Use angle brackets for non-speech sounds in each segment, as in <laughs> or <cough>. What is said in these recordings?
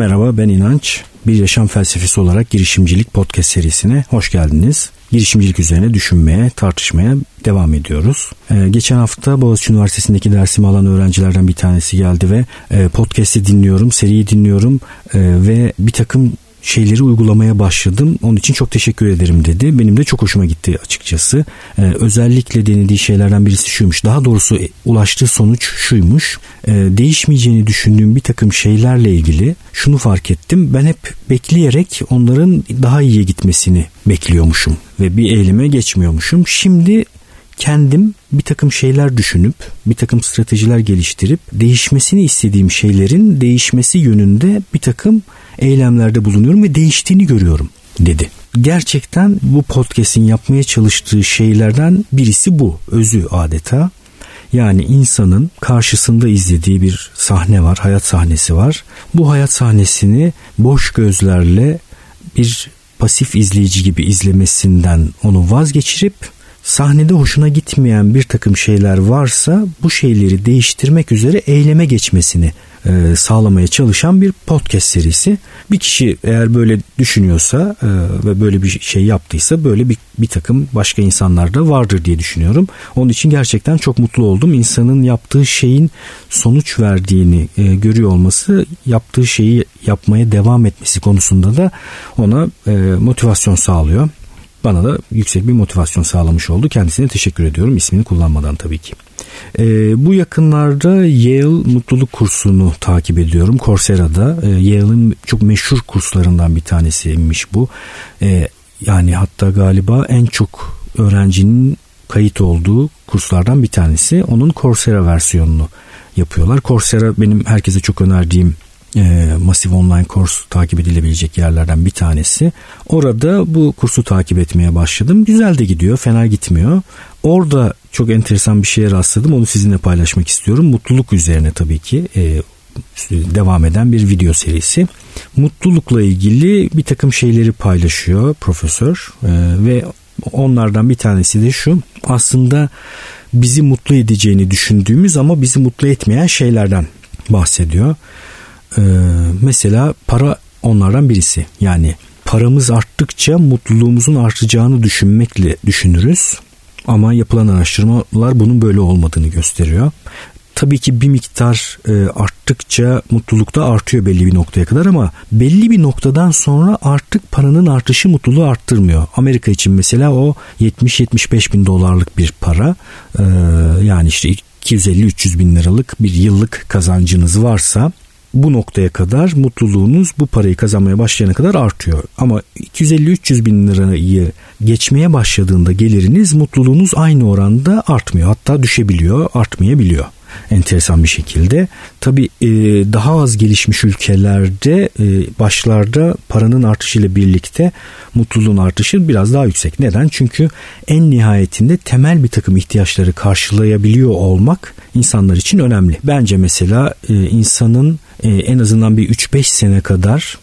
Merhaba ben İnanç. Bir yaşam felsefesi olarak girişimcilik podcast serisine hoş geldiniz. Girişimcilik üzerine düşünmeye, tartışmaya devam ediyoruz. Ee, geçen hafta Boğaziçi Üniversitesi'ndeki dersimi alan öğrencilerden bir tanesi geldi ve e, podcast'i dinliyorum, seriyi dinliyorum e, ve bir takım şeyleri uygulamaya başladım. Onun için çok teşekkür ederim dedi. Benim de çok hoşuma gitti açıkçası. Ee, özellikle denediği şeylerden birisi şuymuş. Daha doğrusu e, ulaştığı sonuç şuymuş. Ee, değişmeyeceğini düşündüğüm bir takım şeylerle ilgili şunu fark ettim. Ben hep bekleyerek onların daha iyiye gitmesini bekliyormuşum ve bir eyleme geçmiyormuşum. Şimdi kendim bir takım şeyler düşünüp bir takım stratejiler geliştirip değişmesini istediğim şeylerin değişmesi yönünde bir takım eylemlerde bulunuyorum ve değiştiğini görüyorum dedi. Gerçekten bu podcast'in yapmaya çalıştığı şeylerden birisi bu. Özü adeta. Yani insanın karşısında izlediği bir sahne var, hayat sahnesi var. Bu hayat sahnesini boş gözlerle bir pasif izleyici gibi izlemesinden onu vazgeçirip sahnede hoşuna gitmeyen bir takım şeyler varsa bu şeyleri değiştirmek üzere eyleme geçmesini e, sağlamaya çalışan bir podcast serisi. Bir kişi eğer böyle düşünüyorsa e, ve böyle bir şey yaptıysa böyle bir, bir takım başka insanlar da vardır diye düşünüyorum. Onun için gerçekten çok mutlu oldum. İnsanın yaptığı şeyin sonuç verdiğini e, görüyor olması yaptığı şeyi yapmaya devam etmesi konusunda da ona e, motivasyon sağlıyor. Bana da yüksek bir motivasyon sağlamış oldu. Kendisine teşekkür ediyorum ismini kullanmadan tabii ki. E, bu yakınlarda Yale mutluluk kursunu takip ediyorum. Coursera'da e, Yale'ın çok meşhur kurslarından bir tanesiymiş bu. E, yani hatta galiba en çok öğrencinin kayıt olduğu kurslardan bir tanesi. Onun Coursera versiyonunu yapıyorlar. Coursera benim herkese çok önerdiğim e, masif online kurs takip edilebilecek yerlerden bir tanesi. Orada bu kursu takip etmeye başladım. Güzel de gidiyor, fena gitmiyor. Orada çok enteresan bir şeye rastladım. Onu sizinle paylaşmak istiyorum. Mutluluk üzerine tabii ki e, devam eden bir video serisi. Mutlulukla ilgili bir takım şeyleri paylaşıyor profesör e, ve onlardan bir tanesi de şu. Aslında bizi mutlu edeceğini düşündüğümüz ama bizi mutlu etmeyen şeylerden bahsediyor. Ee, mesela para onlardan birisi. Yani paramız arttıkça mutluluğumuzun artacağını düşünmekle düşünürüz. Ama yapılan araştırmalar bunun böyle olmadığını gösteriyor. Tabii ki bir miktar e, arttıkça mutluluk da artıyor belli bir noktaya kadar ama belli bir noktadan sonra artık paranın artışı mutluluğu arttırmıyor. Amerika için mesela o 70-75 bin dolarlık bir para e, yani işte 250-300 bin liralık bir yıllık kazancınız varsa bu noktaya kadar mutluluğunuz bu parayı kazanmaya başlayana kadar artıyor. Ama 250-300 bin lirayı geçmeye başladığında geliriniz mutluluğunuz aynı oranda artmıyor. Hatta düşebiliyor, artmayabiliyor enteresan bir şekilde. Tabi e, daha az gelişmiş ülkelerde e, başlarda paranın artışıyla birlikte mutluluğun artışı biraz daha yüksek. Neden? Çünkü en nihayetinde temel bir takım ihtiyaçları karşılayabiliyor olmak insanlar için önemli. Bence mesela e, insanın e, en azından bir 3-5 sene kadar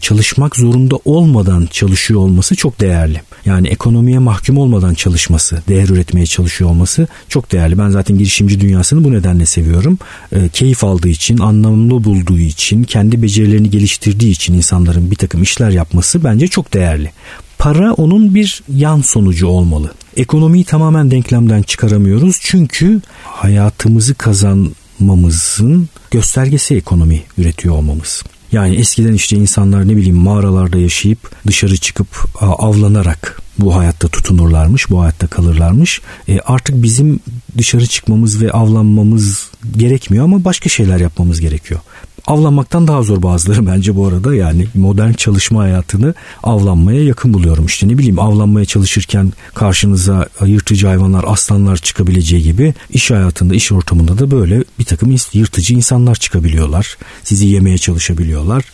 çalışmak zorunda olmadan çalışıyor olması çok değerli. Yani ekonomiye mahkum olmadan çalışması, değer üretmeye çalışıyor olması çok değerli. Ben zaten girişimci dünyasını bu nedenle seviyorum. E, keyif aldığı için, anlamlı bulduğu için, kendi becerilerini geliştirdiği için insanların bir takım işler yapması bence çok değerli. Para onun bir yan sonucu olmalı. Ekonomiyi tamamen denklemden çıkaramıyoruz çünkü hayatımızı kazanmamızın göstergesi ekonomi üretiyor olmamız. Yani eskiden işte insanlar ne bileyim mağaralarda yaşayıp dışarı çıkıp avlanarak bu hayatta tutunurlarmış, bu hayatta kalırlarmış. E artık bizim dışarı çıkmamız ve avlanmamız gerekmiyor ama başka şeyler yapmamız gerekiyor avlanmaktan daha zor bazıları <laughs> bence bu arada. Yani modern çalışma hayatını avlanmaya yakın buluyorum işte. Ne bileyim avlanmaya çalışırken karşınıza yırtıcı hayvanlar aslanlar çıkabileceği gibi iş hayatında iş ortamında da böyle bir takım yırtıcı insanlar çıkabiliyorlar. Sizi yemeye çalışabiliyorlar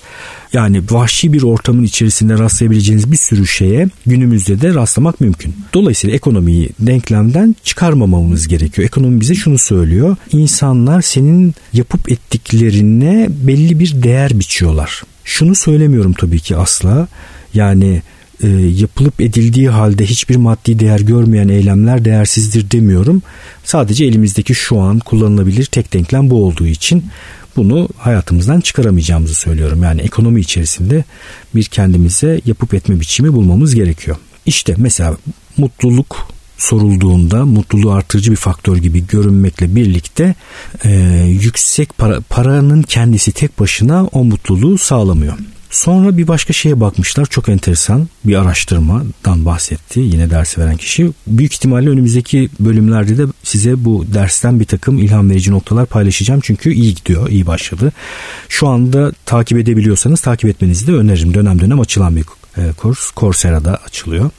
yani vahşi bir ortamın içerisinde rastlayabileceğiniz bir sürü şeye günümüzde de rastlamak mümkün. Dolayısıyla ekonomiyi denklemden çıkarmamamız gerekiyor. Ekonomi bize şunu söylüyor. İnsanlar senin yapıp ettiklerine belli bir değer biçiyorlar. Şunu söylemiyorum tabii ki asla. Yani e, yapılıp edildiği halde hiçbir maddi değer görmeyen eylemler değersizdir demiyorum. Sadece elimizdeki şu an kullanılabilir tek denklem bu olduğu için bunu hayatımızdan çıkaramayacağımızı söylüyorum. Yani ekonomi içerisinde bir kendimize yapıp etme biçimi bulmamız gerekiyor. İşte mesela mutluluk sorulduğunda mutluluğu artırıcı bir faktör gibi görünmekle birlikte e, yüksek para, paranın kendisi tek başına o mutluluğu sağlamıyor. Sonra bir başka şeye bakmışlar. Çok enteresan bir araştırmadan bahsetti yine dersi veren kişi. Büyük ihtimalle önümüzdeki bölümlerde de size bu dersten bir takım ilham verici noktalar paylaşacağım. Çünkü iyi gidiyor, iyi başladı. Şu anda takip edebiliyorsanız takip etmenizi de öneririm. Dönem dönem açılan bir e, kurs. Coursera'da açılıyor.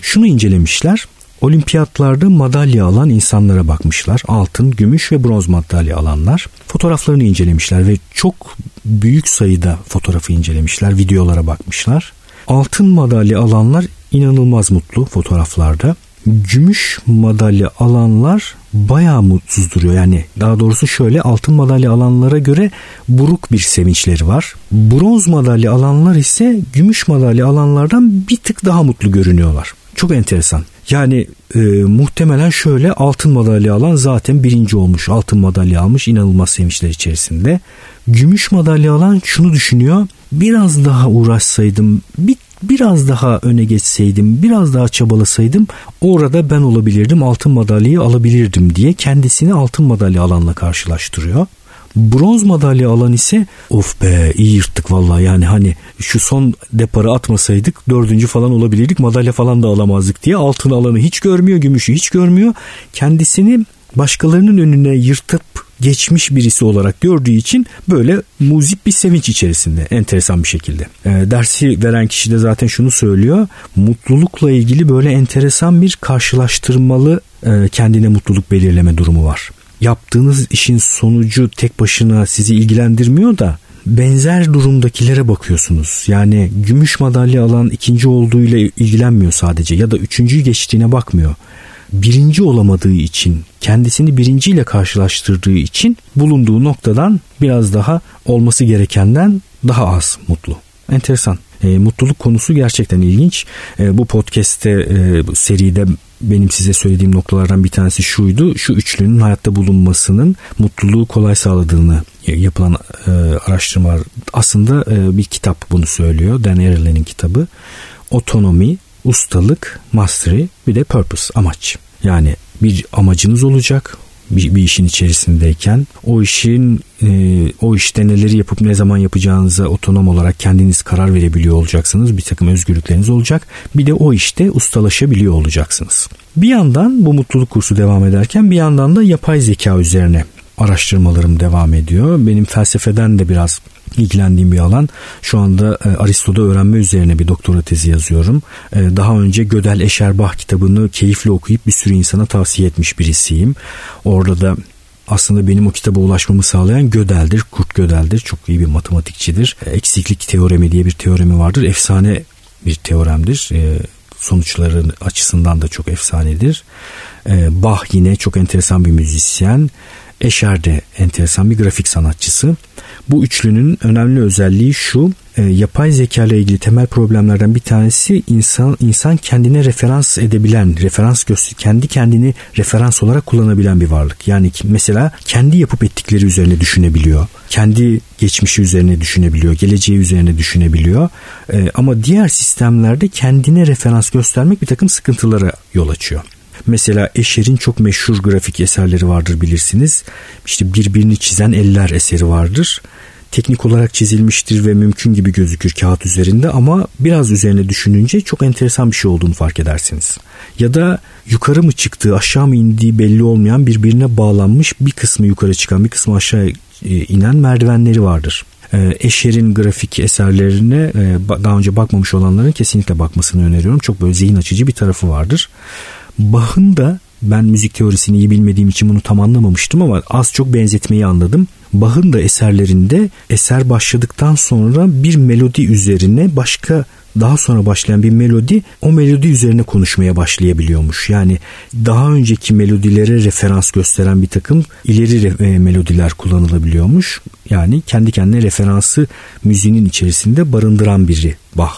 Şunu incelemişler olimpiyatlarda madalya alan insanlara bakmışlar. Altın, gümüş ve bronz madalya alanlar. Fotoğraflarını incelemişler ve çok büyük sayıda fotoğrafı incelemişler. Videolara bakmışlar. Altın madalya alanlar inanılmaz mutlu fotoğraflarda. Gümüş madalya alanlar bayağı mutsuz duruyor. Yani daha doğrusu şöyle altın madalya alanlara göre buruk bir sevinçleri var. Bronz madalya alanlar ise gümüş madalya alanlardan bir tık daha mutlu görünüyorlar. Çok enteresan. Yani e, muhtemelen şöyle altın madalya alan zaten birinci olmuş. Altın madalya almış inanılmaz sevinçler içerisinde. Gümüş madalya alan şunu düşünüyor. Biraz daha uğraşsaydım, bir, biraz daha öne geçseydim, biraz daha çabalasaydım orada ben olabilirdim, altın madalyayı alabilirdim diye kendisini altın madalya alanla karşılaştırıyor. Bronz madalya alan ise of be iyi yırttık vallahi yani hani şu son deparı atmasaydık dördüncü falan olabilirdik madalya falan da alamazdık diye altın alanı hiç görmüyor gümüşü hiç görmüyor kendisini başkalarının önüne yırtıp geçmiş birisi olarak gördüğü için böyle muzip bir sevinç içerisinde enteresan bir şekilde. E, dersi veren kişi de zaten şunu söylüyor. Mutlulukla ilgili böyle enteresan bir karşılaştırmalı e, kendine mutluluk belirleme durumu var yaptığınız işin sonucu tek başına sizi ilgilendirmiyor da benzer durumdakilere bakıyorsunuz. Yani gümüş madalya alan ikinci olduğuyla ilgilenmiyor sadece ya da üçüncüyü geçtiğine bakmıyor. Birinci olamadığı için, kendisini birinciyle karşılaştırdığı için bulunduğu noktadan biraz daha olması gerekenden daha az mutlu. Enteresan. E, mutluluk konusu gerçekten ilginç. E, bu podcast'te e, seride benim size söylediğim noktalardan bir tanesi şuydu. Şu üçlünün hayatta bulunmasının mutluluğu kolay sağladığını yapılan e, araştırmalar aslında e, bir kitap bunu söylüyor. Dan Ariely'nin kitabı. Otonomi, ustalık, mastery bir de purpose, amaç. Yani bir amacınız olacak bir, bir işin içerisindeyken o işin e, o işte neleri yapıp ne zaman yapacağınıza otonom olarak kendiniz karar verebiliyor olacaksınız. Bir takım özgürlükleriniz olacak. Bir de o işte ustalaşabiliyor olacaksınız. Bir yandan bu mutluluk kursu devam ederken bir yandan da yapay zeka üzerine araştırmalarım devam ediyor. Benim felsefeden de biraz ilgilendiğim bir alan. Şu anda e, Aristo'da öğrenme üzerine bir doktora tezi yazıyorum. E, daha önce Gödel Eşerbah kitabını keyifle okuyup bir sürü insana tavsiye etmiş birisiyim. Orada da aslında benim o kitaba ulaşmamı sağlayan Gödel'dir. Kurt Gödel'dir. Çok iyi bir matematikçidir. E, eksiklik teoremi diye bir teoremi vardır. Efsane bir teoremdir. E, sonuçları açısından da çok efsanedir. E, Bach yine çok enteresan bir müzisyen. Eşer de enteresan bir grafik sanatçısı. Bu üçlünün önemli özelliği şu. E, yapay zeka ile ilgili temel problemlerden bir tanesi insan insan kendine referans edebilen, referans göster kendi kendini referans olarak kullanabilen bir varlık. Yani mesela kendi yapıp ettikleri üzerine düşünebiliyor. Kendi geçmişi üzerine düşünebiliyor, geleceği üzerine düşünebiliyor. E, ama diğer sistemlerde kendine referans göstermek bir takım sıkıntılara yol açıyor. Mesela Escher'in çok meşhur grafik eserleri vardır bilirsiniz. İşte birbirini çizen eller eseri vardır. Teknik olarak çizilmiştir ve mümkün gibi gözükür kağıt üzerinde ama biraz üzerine düşününce çok enteresan bir şey olduğunu fark edersiniz. Ya da yukarı mı çıktığı aşağı mı indiği belli olmayan birbirine bağlanmış bir kısmı yukarı çıkan bir kısmı aşağı e, inen merdivenleri vardır. Eşer'in grafik eserlerine e, daha önce bakmamış olanların kesinlikle bakmasını öneriyorum. Çok böyle zihin açıcı bir tarafı vardır. Bach'ın da ben müzik teorisini iyi bilmediğim için bunu tam anlamamıştım ama az çok benzetmeyi anladım. Bach'ın da eserlerinde eser başladıktan sonra bir melodi üzerine başka daha sonra başlayan bir melodi o melodi üzerine konuşmaya başlayabiliyormuş. Yani daha önceki melodilere referans gösteren bir takım ileri e, melodiler kullanılabiliyormuş. Yani kendi kendine referansı müziğin içerisinde barındıran biri Bach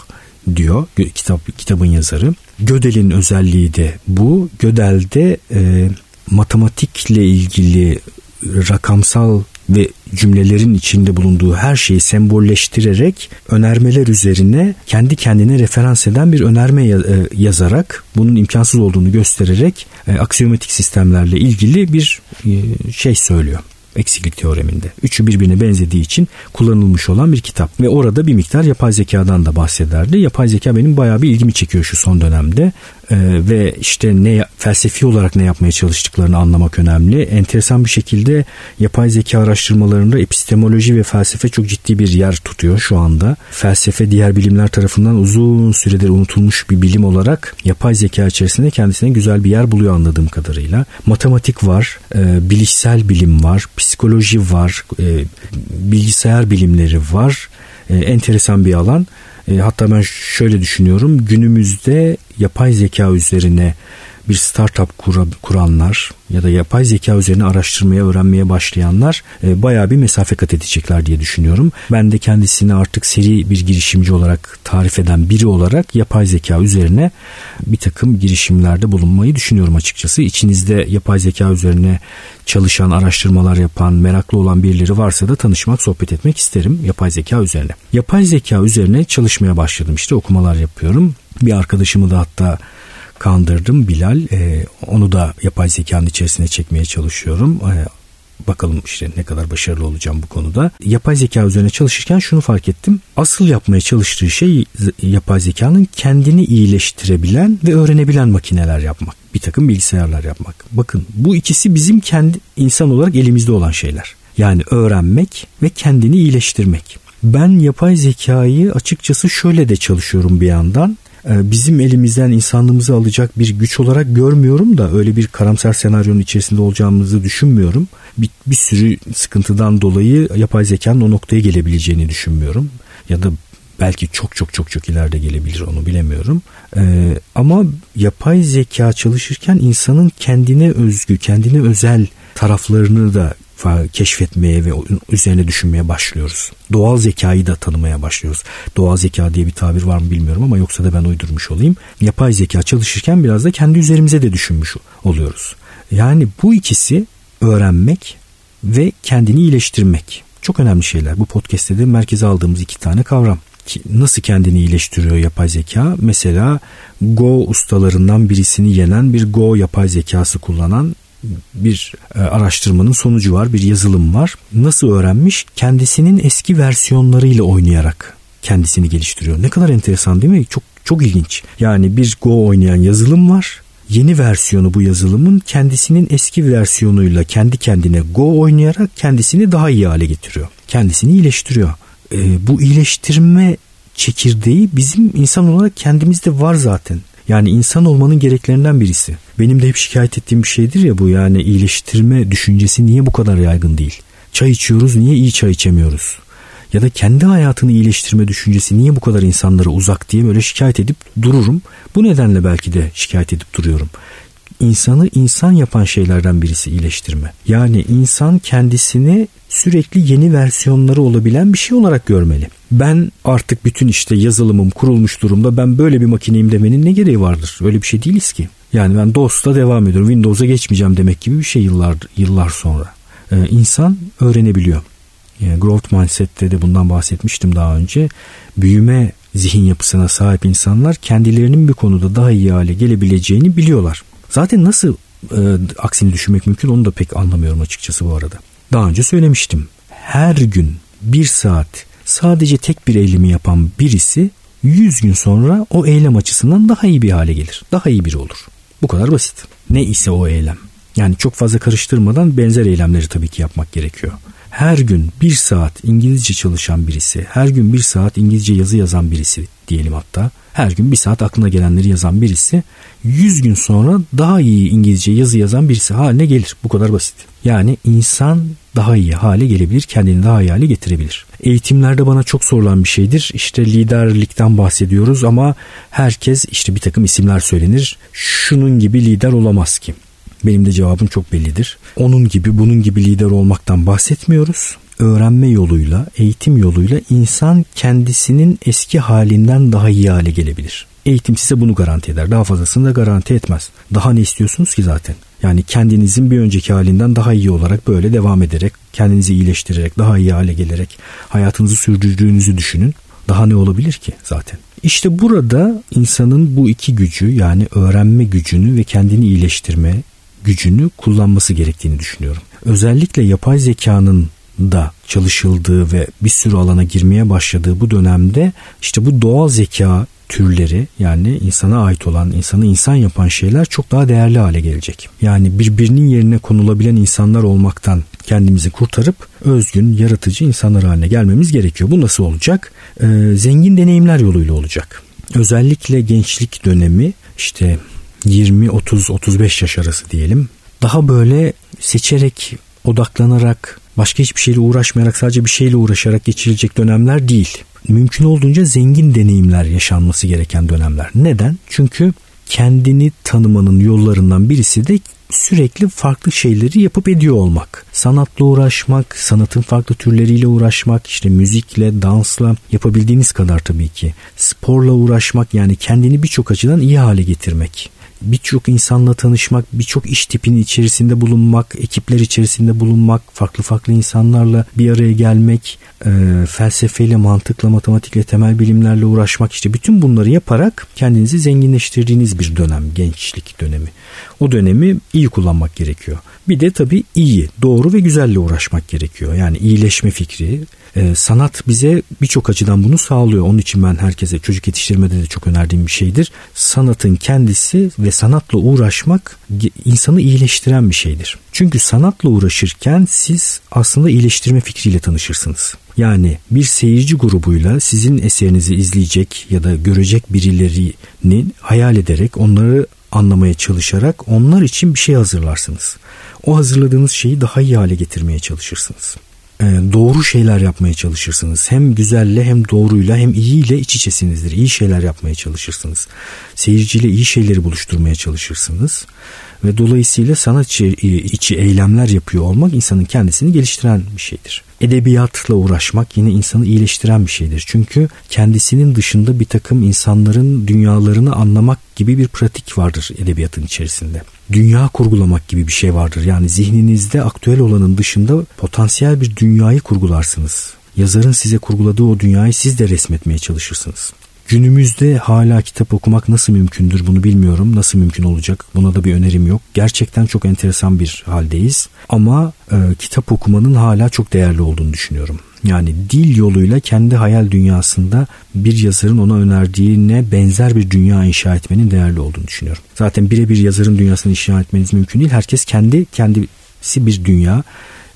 diyor kitap kitabın yazarı. Gödel'in özelliği de bu. Gödel'de e, matematikle ilgili rakamsal ve cümlelerin içinde bulunduğu her şeyi sembolleştirerek önermeler üzerine kendi kendine referans eden bir önerme e, yazarak bunun imkansız olduğunu göstererek e, aksiyomatik sistemlerle ilgili bir e, şey söylüyor eksiklik teoreminde. Üçü birbirine benzediği için kullanılmış olan bir kitap. Ve orada bir miktar yapay zekadan da bahsederdi. Yapay zeka benim bayağı bir ilgimi çekiyor şu son dönemde. Ee, ve işte ne felsefi olarak ne yapmaya çalıştıklarını anlamak önemli. Enteresan bir şekilde yapay zeka araştırmalarında epistemoloji ve felsefe çok ciddi bir yer tutuyor şu anda. Felsefe diğer bilimler tarafından uzun süredir unutulmuş bir bilim olarak yapay zeka içerisinde kendisine güzel bir yer buluyor anladığım kadarıyla. Matematik var, e, bilişsel bilim var, psikoloji var, e, bilgisayar bilimleri var. E, enteresan bir alan. E, hatta ben şöyle düşünüyorum. Günümüzde yapay zeka üzerine bir startup kura, kuranlar ya da yapay zeka üzerine araştırmaya, öğrenmeye başlayanlar e, bayağı bir mesafe kat edecekler diye düşünüyorum. Ben de kendisini artık seri bir girişimci olarak tarif eden biri olarak yapay zeka üzerine bir takım girişimlerde bulunmayı düşünüyorum açıkçası. İçinizde yapay zeka üzerine çalışan, araştırmalar yapan, meraklı olan birileri varsa da tanışmak, sohbet etmek isterim yapay zeka üzerine. Yapay zeka üzerine çalışmaya başladım işte okumalar yapıyorum. Bir arkadaşımı da hatta kandırdım Bilal. E, onu da yapay zekanın içerisine çekmeye çalışıyorum. E, bakalım işte ne kadar başarılı olacağım bu konuda. Yapay zeka üzerine çalışırken şunu fark ettim. Asıl yapmaya çalıştığı şey yapay zekanın kendini iyileştirebilen ve öğrenebilen makineler yapmak. Bir takım bilgisayarlar yapmak. Bakın bu ikisi bizim kendi insan olarak elimizde olan şeyler. Yani öğrenmek ve kendini iyileştirmek. Ben yapay zekayı açıkçası şöyle de çalışıyorum bir yandan. Ee, bizim elimizden insanlığımızı alacak bir güç olarak görmüyorum da öyle bir karamsar senaryonun içerisinde olacağımızı düşünmüyorum. Bir, bir sürü sıkıntıdan dolayı yapay zekanın o noktaya gelebileceğini düşünmüyorum. Ya da belki çok çok çok çok ileride gelebilir onu bilemiyorum. Ee, ama yapay zeka çalışırken insanın kendine özgü, kendine özel taraflarını da keşfetmeye ve üzerine düşünmeye başlıyoruz. Doğal zekayı da tanımaya başlıyoruz. Doğal zeka diye bir tabir var mı bilmiyorum ama yoksa da ben uydurmuş olayım. Yapay zeka çalışırken biraz da kendi üzerimize de düşünmüş oluyoruz. Yani bu ikisi öğrenmek ve kendini iyileştirmek. Çok önemli şeyler. Bu podcast'te de merkeze aldığımız iki tane kavram. Nasıl kendini iyileştiriyor yapay zeka? Mesela Go ustalarından birisini yenen bir Go yapay zekası kullanan bir e, araştırmanın sonucu var, bir yazılım var. Nasıl öğrenmiş? Kendisinin eski versiyonlarıyla oynayarak kendisini geliştiriyor. Ne kadar enteresan değil mi? Çok çok ilginç. Yani bir Go oynayan yazılım var. Yeni versiyonu bu yazılımın kendisinin eski versiyonuyla kendi kendine Go oynayarak kendisini daha iyi hale getiriyor. Kendisini iyileştiriyor. E, bu iyileştirme çekirdeği bizim insan olarak kendimizde var zaten. Yani insan olmanın gereklerinden birisi. Benim de hep şikayet ettiğim bir şeydir ya bu yani iyileştirme düşüncesi niye bu kadar yaygın değil? Çay içiyoruz niye iyi çay içemiyoruz? Ya da kendi hayatını iyileştirme düşüncesi niye bu kadar insanlara uzak diye böyle şikayet edip dururum. Bu nedenle belki de şikayet edip duruyorum insanı insan yapan şeylerden birisi iyileştirme. Yani insan kendisini sürekli yeni versiyonları olabilen bir şey olarak görmeli. Ben artık bütün işte yazılımım kurulmuş durumda ben böyle bir makineyim demenin ne gereği vardır? Öyle bir şey değiliz ki. Yani ben DOS'ta devam ediyorum. Windows'a geçmeyeceğim demek gibi bir şey yıllar yıllar sonra. Ee, insan öğrenebiliyor. Yani growth mindset'te de bundan bahsetmiştim daha önce. Büyüme zihin yapısına sahip insanlar kendilerinin bir konuda daha iyi hale gelebileceğini biliyorlar. Zaten nasıl e, aksini düşünmek mümkün onu da pek anlamıyorum açıkçası bu arada. Daha önce söylemiştim. Her gün bir saat sadece tek bir eylemi yapan birisi 100 gün sonra o eylem açısından daha iyi bir hale gelir. Daha iyi biri olur. Bu kadar basit. Ne ise o eylem. Yani çok fazla karıştırmadan benzer eylemleri tabii ki yapmak gerekiyor. Her gün bir saat İngilizce çalışan birisi, her gün bir saat İngilizce yazı yazan birisi diyelim hatta her gün bir saat aklına gelenleri yazan birisi 100 gün sonra daha iyi İngilizce yazı yazan birisi haline gelir. Bu kadar basit. Yani insan daha iyi hale gelebilir, kendini daha iyi hale getirebilir. Eğitimlerde bana çok sorulan bir şeydir. İşte liderlikten bahsediyoruz ama herkes işte bir takım isimler söylenir. Şunun gibi lider olamaz ki. Benim de cevabım çok bellidir. Onun gibi bunun gibi lider olmaktan bahsetmiyoruz. Öğrenme yoluyla, eğitim yoluyla insan kendisinin eski halinden daha iyi hale gelebilir. Eğitim size bunu garanti eder. Daha fazlasını da garanti etmez. Daha ne istiyorsunuz ki zaten? Yani kendinizin bir önceki halinden daha iyi olarak böyle devam ederek, kendinizi iyileştirerek, daha iyi hale gelerek hayatınızı sürdürdüğünüzü düşünün. Daha ne olabilir ki zaten? İşte burada insanın bu iki gücü yani öğrenme gücünü ve kendini iyileştirme gücünü kullanması gerektiğini düşünüyorum. Özellikle yapay zekanın da çalışıldığı ve bir sürü alana girmeye başladığı bu dönemde işte bu doğal zeka türleri yani insana ait olan, insanı insan yapan şeyler çok daha değerli hale gelecek. Yani birbirinin yerine konulabilen insanlar olmaktan kendimizi kurtarıp özgün, yaratıcı insanlar haline gelmemiz gerekiyor. Bu nasıl olacak? Ee, zengin deneyimler yoluyla olacak. Özellikle gençlik dönemi işte 20, 30, 35 yaş arası diyelim. Daha böyle seçerek, odaklanarak, başka hiçbir şeyle uğraşmayarak sadece bir şeyle uğraşarak geçirilecek dönemler değil mümkün olduğunca zengin deneyimler yaşanması gereken dönemler. Neden? Çünkü kendini tanımanın yollarından birisi de sürekli farklı şeyleri yapıp ediyor olmak. Sanatla uğraşmak, sanatın farklı türleriyle uğraşmak, işte müzikle, dansla yapabildiğiniz kadar tabii ki. Sporla uğraşmak yani kendini birçok açıdan iyi hale getirmek birçok insanla tanışmak, birçok iş tipinin içerisinde bulunmak, ekipler içerisinde bulunmak, farklı farklı insanlarla bir araya gelmek, e, felsefeyle, mantıkla, matematikle, temel bilimlerle uğraşmak işte bütün bunları yaparak kendinizi zenginleştirdiğiniz bir dönem, gençlik dönemi. O dönemi iyi kullanmak gerekiyor. Bir de tabii iyi, doğru ve güzelle uğraşmak gerekiyor. Yani iyileşme fikri, e, sanat bize birçok açıdan bunu sağlıyor. Onun için ben herkese çocuk yetiştirmede de çok önerdiğim bir şeydir. Sanatın kendisi ve sanatla uğraşmak insanı iyileştiren bir şeydir. Çünkü sanatla uğraşırken siz aslında iyileştirme fikriyle tanışırsınız. Yani bir seyirci grubuyla sizin eserinizi izleyecek ya da görecek birilerini hayal ederek onları anlamaya çalışarak onlar için bir şey hazırlarsınız. O hazırladığınız şeyi daha iyi hale getirmeye çalışırsınız. Ee, doğru şeyler yapmaya çalışırsınız. Hem güzelle hem doğruyla hem iyiyle iç içesinizdir. İyi şeyler yapmaya çalışırsınız. Seyirciyle iyi şeyleri buluşturmaya çalışırsınız ve dolayısıyla sanat içi eylemler yapıyor olmak insanın kendisini geliştiren bir şeydir. Edebiyatla uğraşmak yine insanı iyileştiren bir şeydir. Çünkü kendisinin dışında bir takım insanların dünyalarını anlamak gibi bir pratik vardır edebiyatın içerisinde. Dünya kurgulamak gibi bir şey vardır. Yani zihninizde aktüel olanın dışında potansiyel bir dünyayı kurgularsınız. Yazarın size kurguladığı o dünyayı siz de resmetmeye çalışırsınız. Günümüzde hala kitap okumak nasıl mümkündür bunu bilmiyorum. Nasıl mümkün olacak? Buna da bir önerim yok. Gerçekten çok enteresan bir haldeyiz. Ama e, kitap okumanın hala çok değerli olduğunu düşünüyorum. Yani dil yoluyla kendi hayal dünyasında bir yazarın ona önerdiğine benzer bir dünya inşa etmenin değerli olduğunu düşünüyorum. Zaten birebir yazarın dünyasını inşa etmeniz mümkün değil. Herkes kendi kendisi bir dünya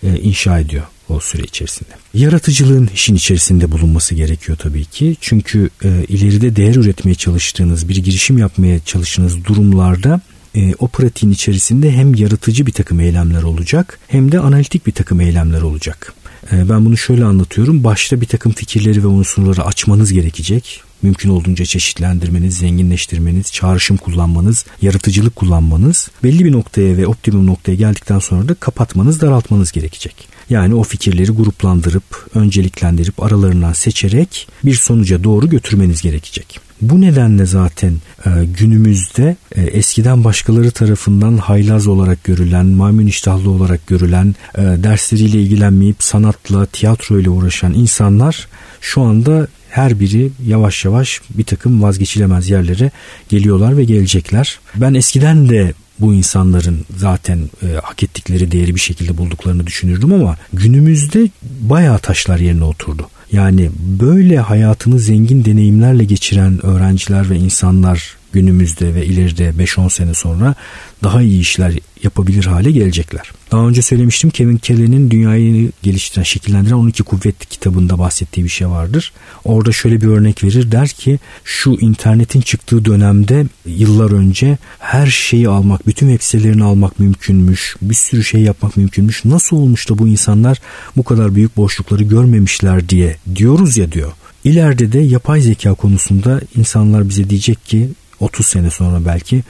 e, inşa ediyor o süre içerisinde. Yaratıcılığın işin içerisinde bulunması gerekiyor tabii ki. Çünkü e, ileride değer üretmeye çalıştığınız, bir girişim yapmaya çalıştığınız durumlarda e, o pratiğin içerisinde hem yaratıcı bir takım eylemler olacak hem de analitik bir takım eylemler olacak. E, ben bunu şöyle anlatıyorum. Başta bir takım fikirleri ve unsurları açmanız gerekecek mümkün olduğunca çeşitlendirmeniz, zenginleştirmeniz, çağrışım kullanmanız, yaratıcılık kullanmanız belli bir noktaya ve optimum noktaya geldikten sonra da kapatmanız, daraltmanız gerekecek. Yani o fikirleri gruplandırıp, önceliklendirip aralarından seçerek bir sonuca doğru götürmeniz gerekecek. Bu nedenle zaten e, günümüzde e, eskiden başkaları tarafından haylaz olarak görülen, maymun iştahlı olarak görülen, e, dersleriyle ilgilenmeyip sanatla, tiyatroyla uğraşan insanlar şu anda her biri yavaş yavaş bir takım vazgeçilemez yerlere geliyorlar ve gelecekler. Ben eskiden de bu insanların zaten e, hak ettikleri değeri bir şekilde bulduklarını düşünürdüm ama günümüzde bayağı taşlar yerine oturdu. Yani böyle hayatını zengin deneyimlerle geçiren öğrenciler ve insanlar günümüzde ve ileride 5-10 sene sonra daha iyi işler yapabilir hale gelecekler. Daha önce söylemiştim Kevin Kelly'nin dünyayı geliştiren, şekillendiren 12 kuvvet kitabında bahsettiği bir şey vardır. Orada şöyle bir örnek verir der ki şu internetin çıktığı dönemde yıllar önce her şeyi almak, bütün web sitelerini almak mümkünmüş. Bir sürü şey yapmak mümkünmüş. Nasıl olmuş da bu insanlar bu kadar büyük boşlukları görmemişler diye diyoruz ya diyor. İleride de yapay zeka konusunda insanlar bize diyecek ki 30 sene sonra belki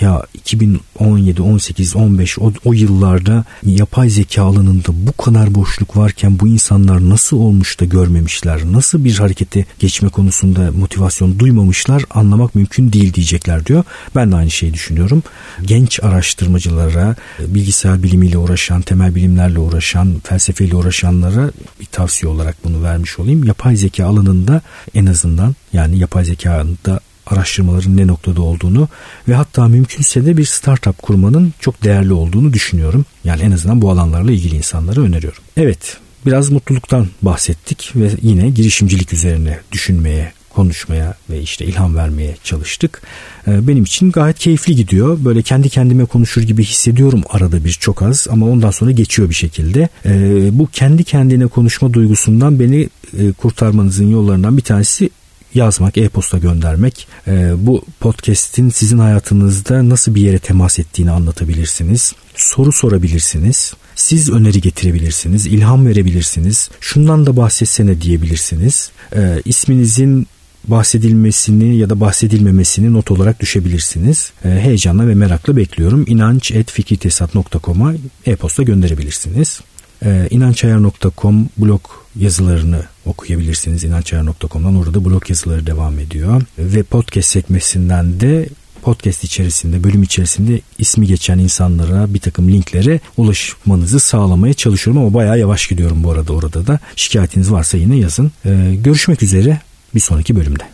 ya 2017, 18, 15 o, o yıllarda yapay zeka alanında bu kadar boşluk varken bu insanlar nasıl olmuş da görmemişler? Nasıl bir harekete geçme konusunda motivasyon duymamışlar? Anlamak mümkün değil diyecekler diyor. Ben de aynı şeyi düşünüyorum. Genç araştırmacılara, bilgisayar bilimiyle uğraşan, temel bilimlerle uğraşan, felsefeyle uğraşanlara bir tavsiye olarak bunu vermiş olayım. Yapay zeka alanında en azından yani yapay zekada araştırmaların ne noktada olduğunu ve hatta mümkünse de bir startup kurmanın çok değerli olduğunu düşünüyorum. Yani en azından bu alanlarla ilgili insanlara öneriyorum. Evet biraz mutluluktan bahsettik ve yine girişimcilik üzerine düşünmeye konuşmaya ve işte ilham vermeye çalıştık. Ee, benim için gayet keyifli gidiyor. Böyle kendi kendime konuşur gibi hissediyorum arada bir çok az ama ondan sonra geçiyor bir şekilde. Ee, bu kendi kendine konuşma duygusundan beni e, kurtarmanızın yollarından bir tanesi yazmak, e-posta göndermek. E, bu podcast'in sizin hayatınızda nasıl bir yere temas ettiğini anlatabilirsiniz. Soru sorabilirsiniz. Siz öneri getirebilirsiniz, ilham verebilirsiniz. Şundan da bahsetsene diyebilirsiniz. E, isminizin bahsedilmesini ya da bahsedilmemesini not olarak düşebilirsiniz. E, heyecanla ve merakla bekliyorum. inanç.fikirtesat.com'a e-posta gönderebilirsiniz. E, inançayar.com blog yazılarını okuyabilirsiniz. inançayar.com'dan orada blog yazıları devam ediyor. Ve podcast sekmesinden de podcast içerisinde, bölüm içerisinde ismi geçen insanlara bir takım linklere ulaşmanızı sağlamaya çalışıyorum ama bayağı yavaş gidiyorum bu arada orada da. Şikayetiniz varsa yine yazın. Ee, görüşmek üzere bir sonraki bölümde.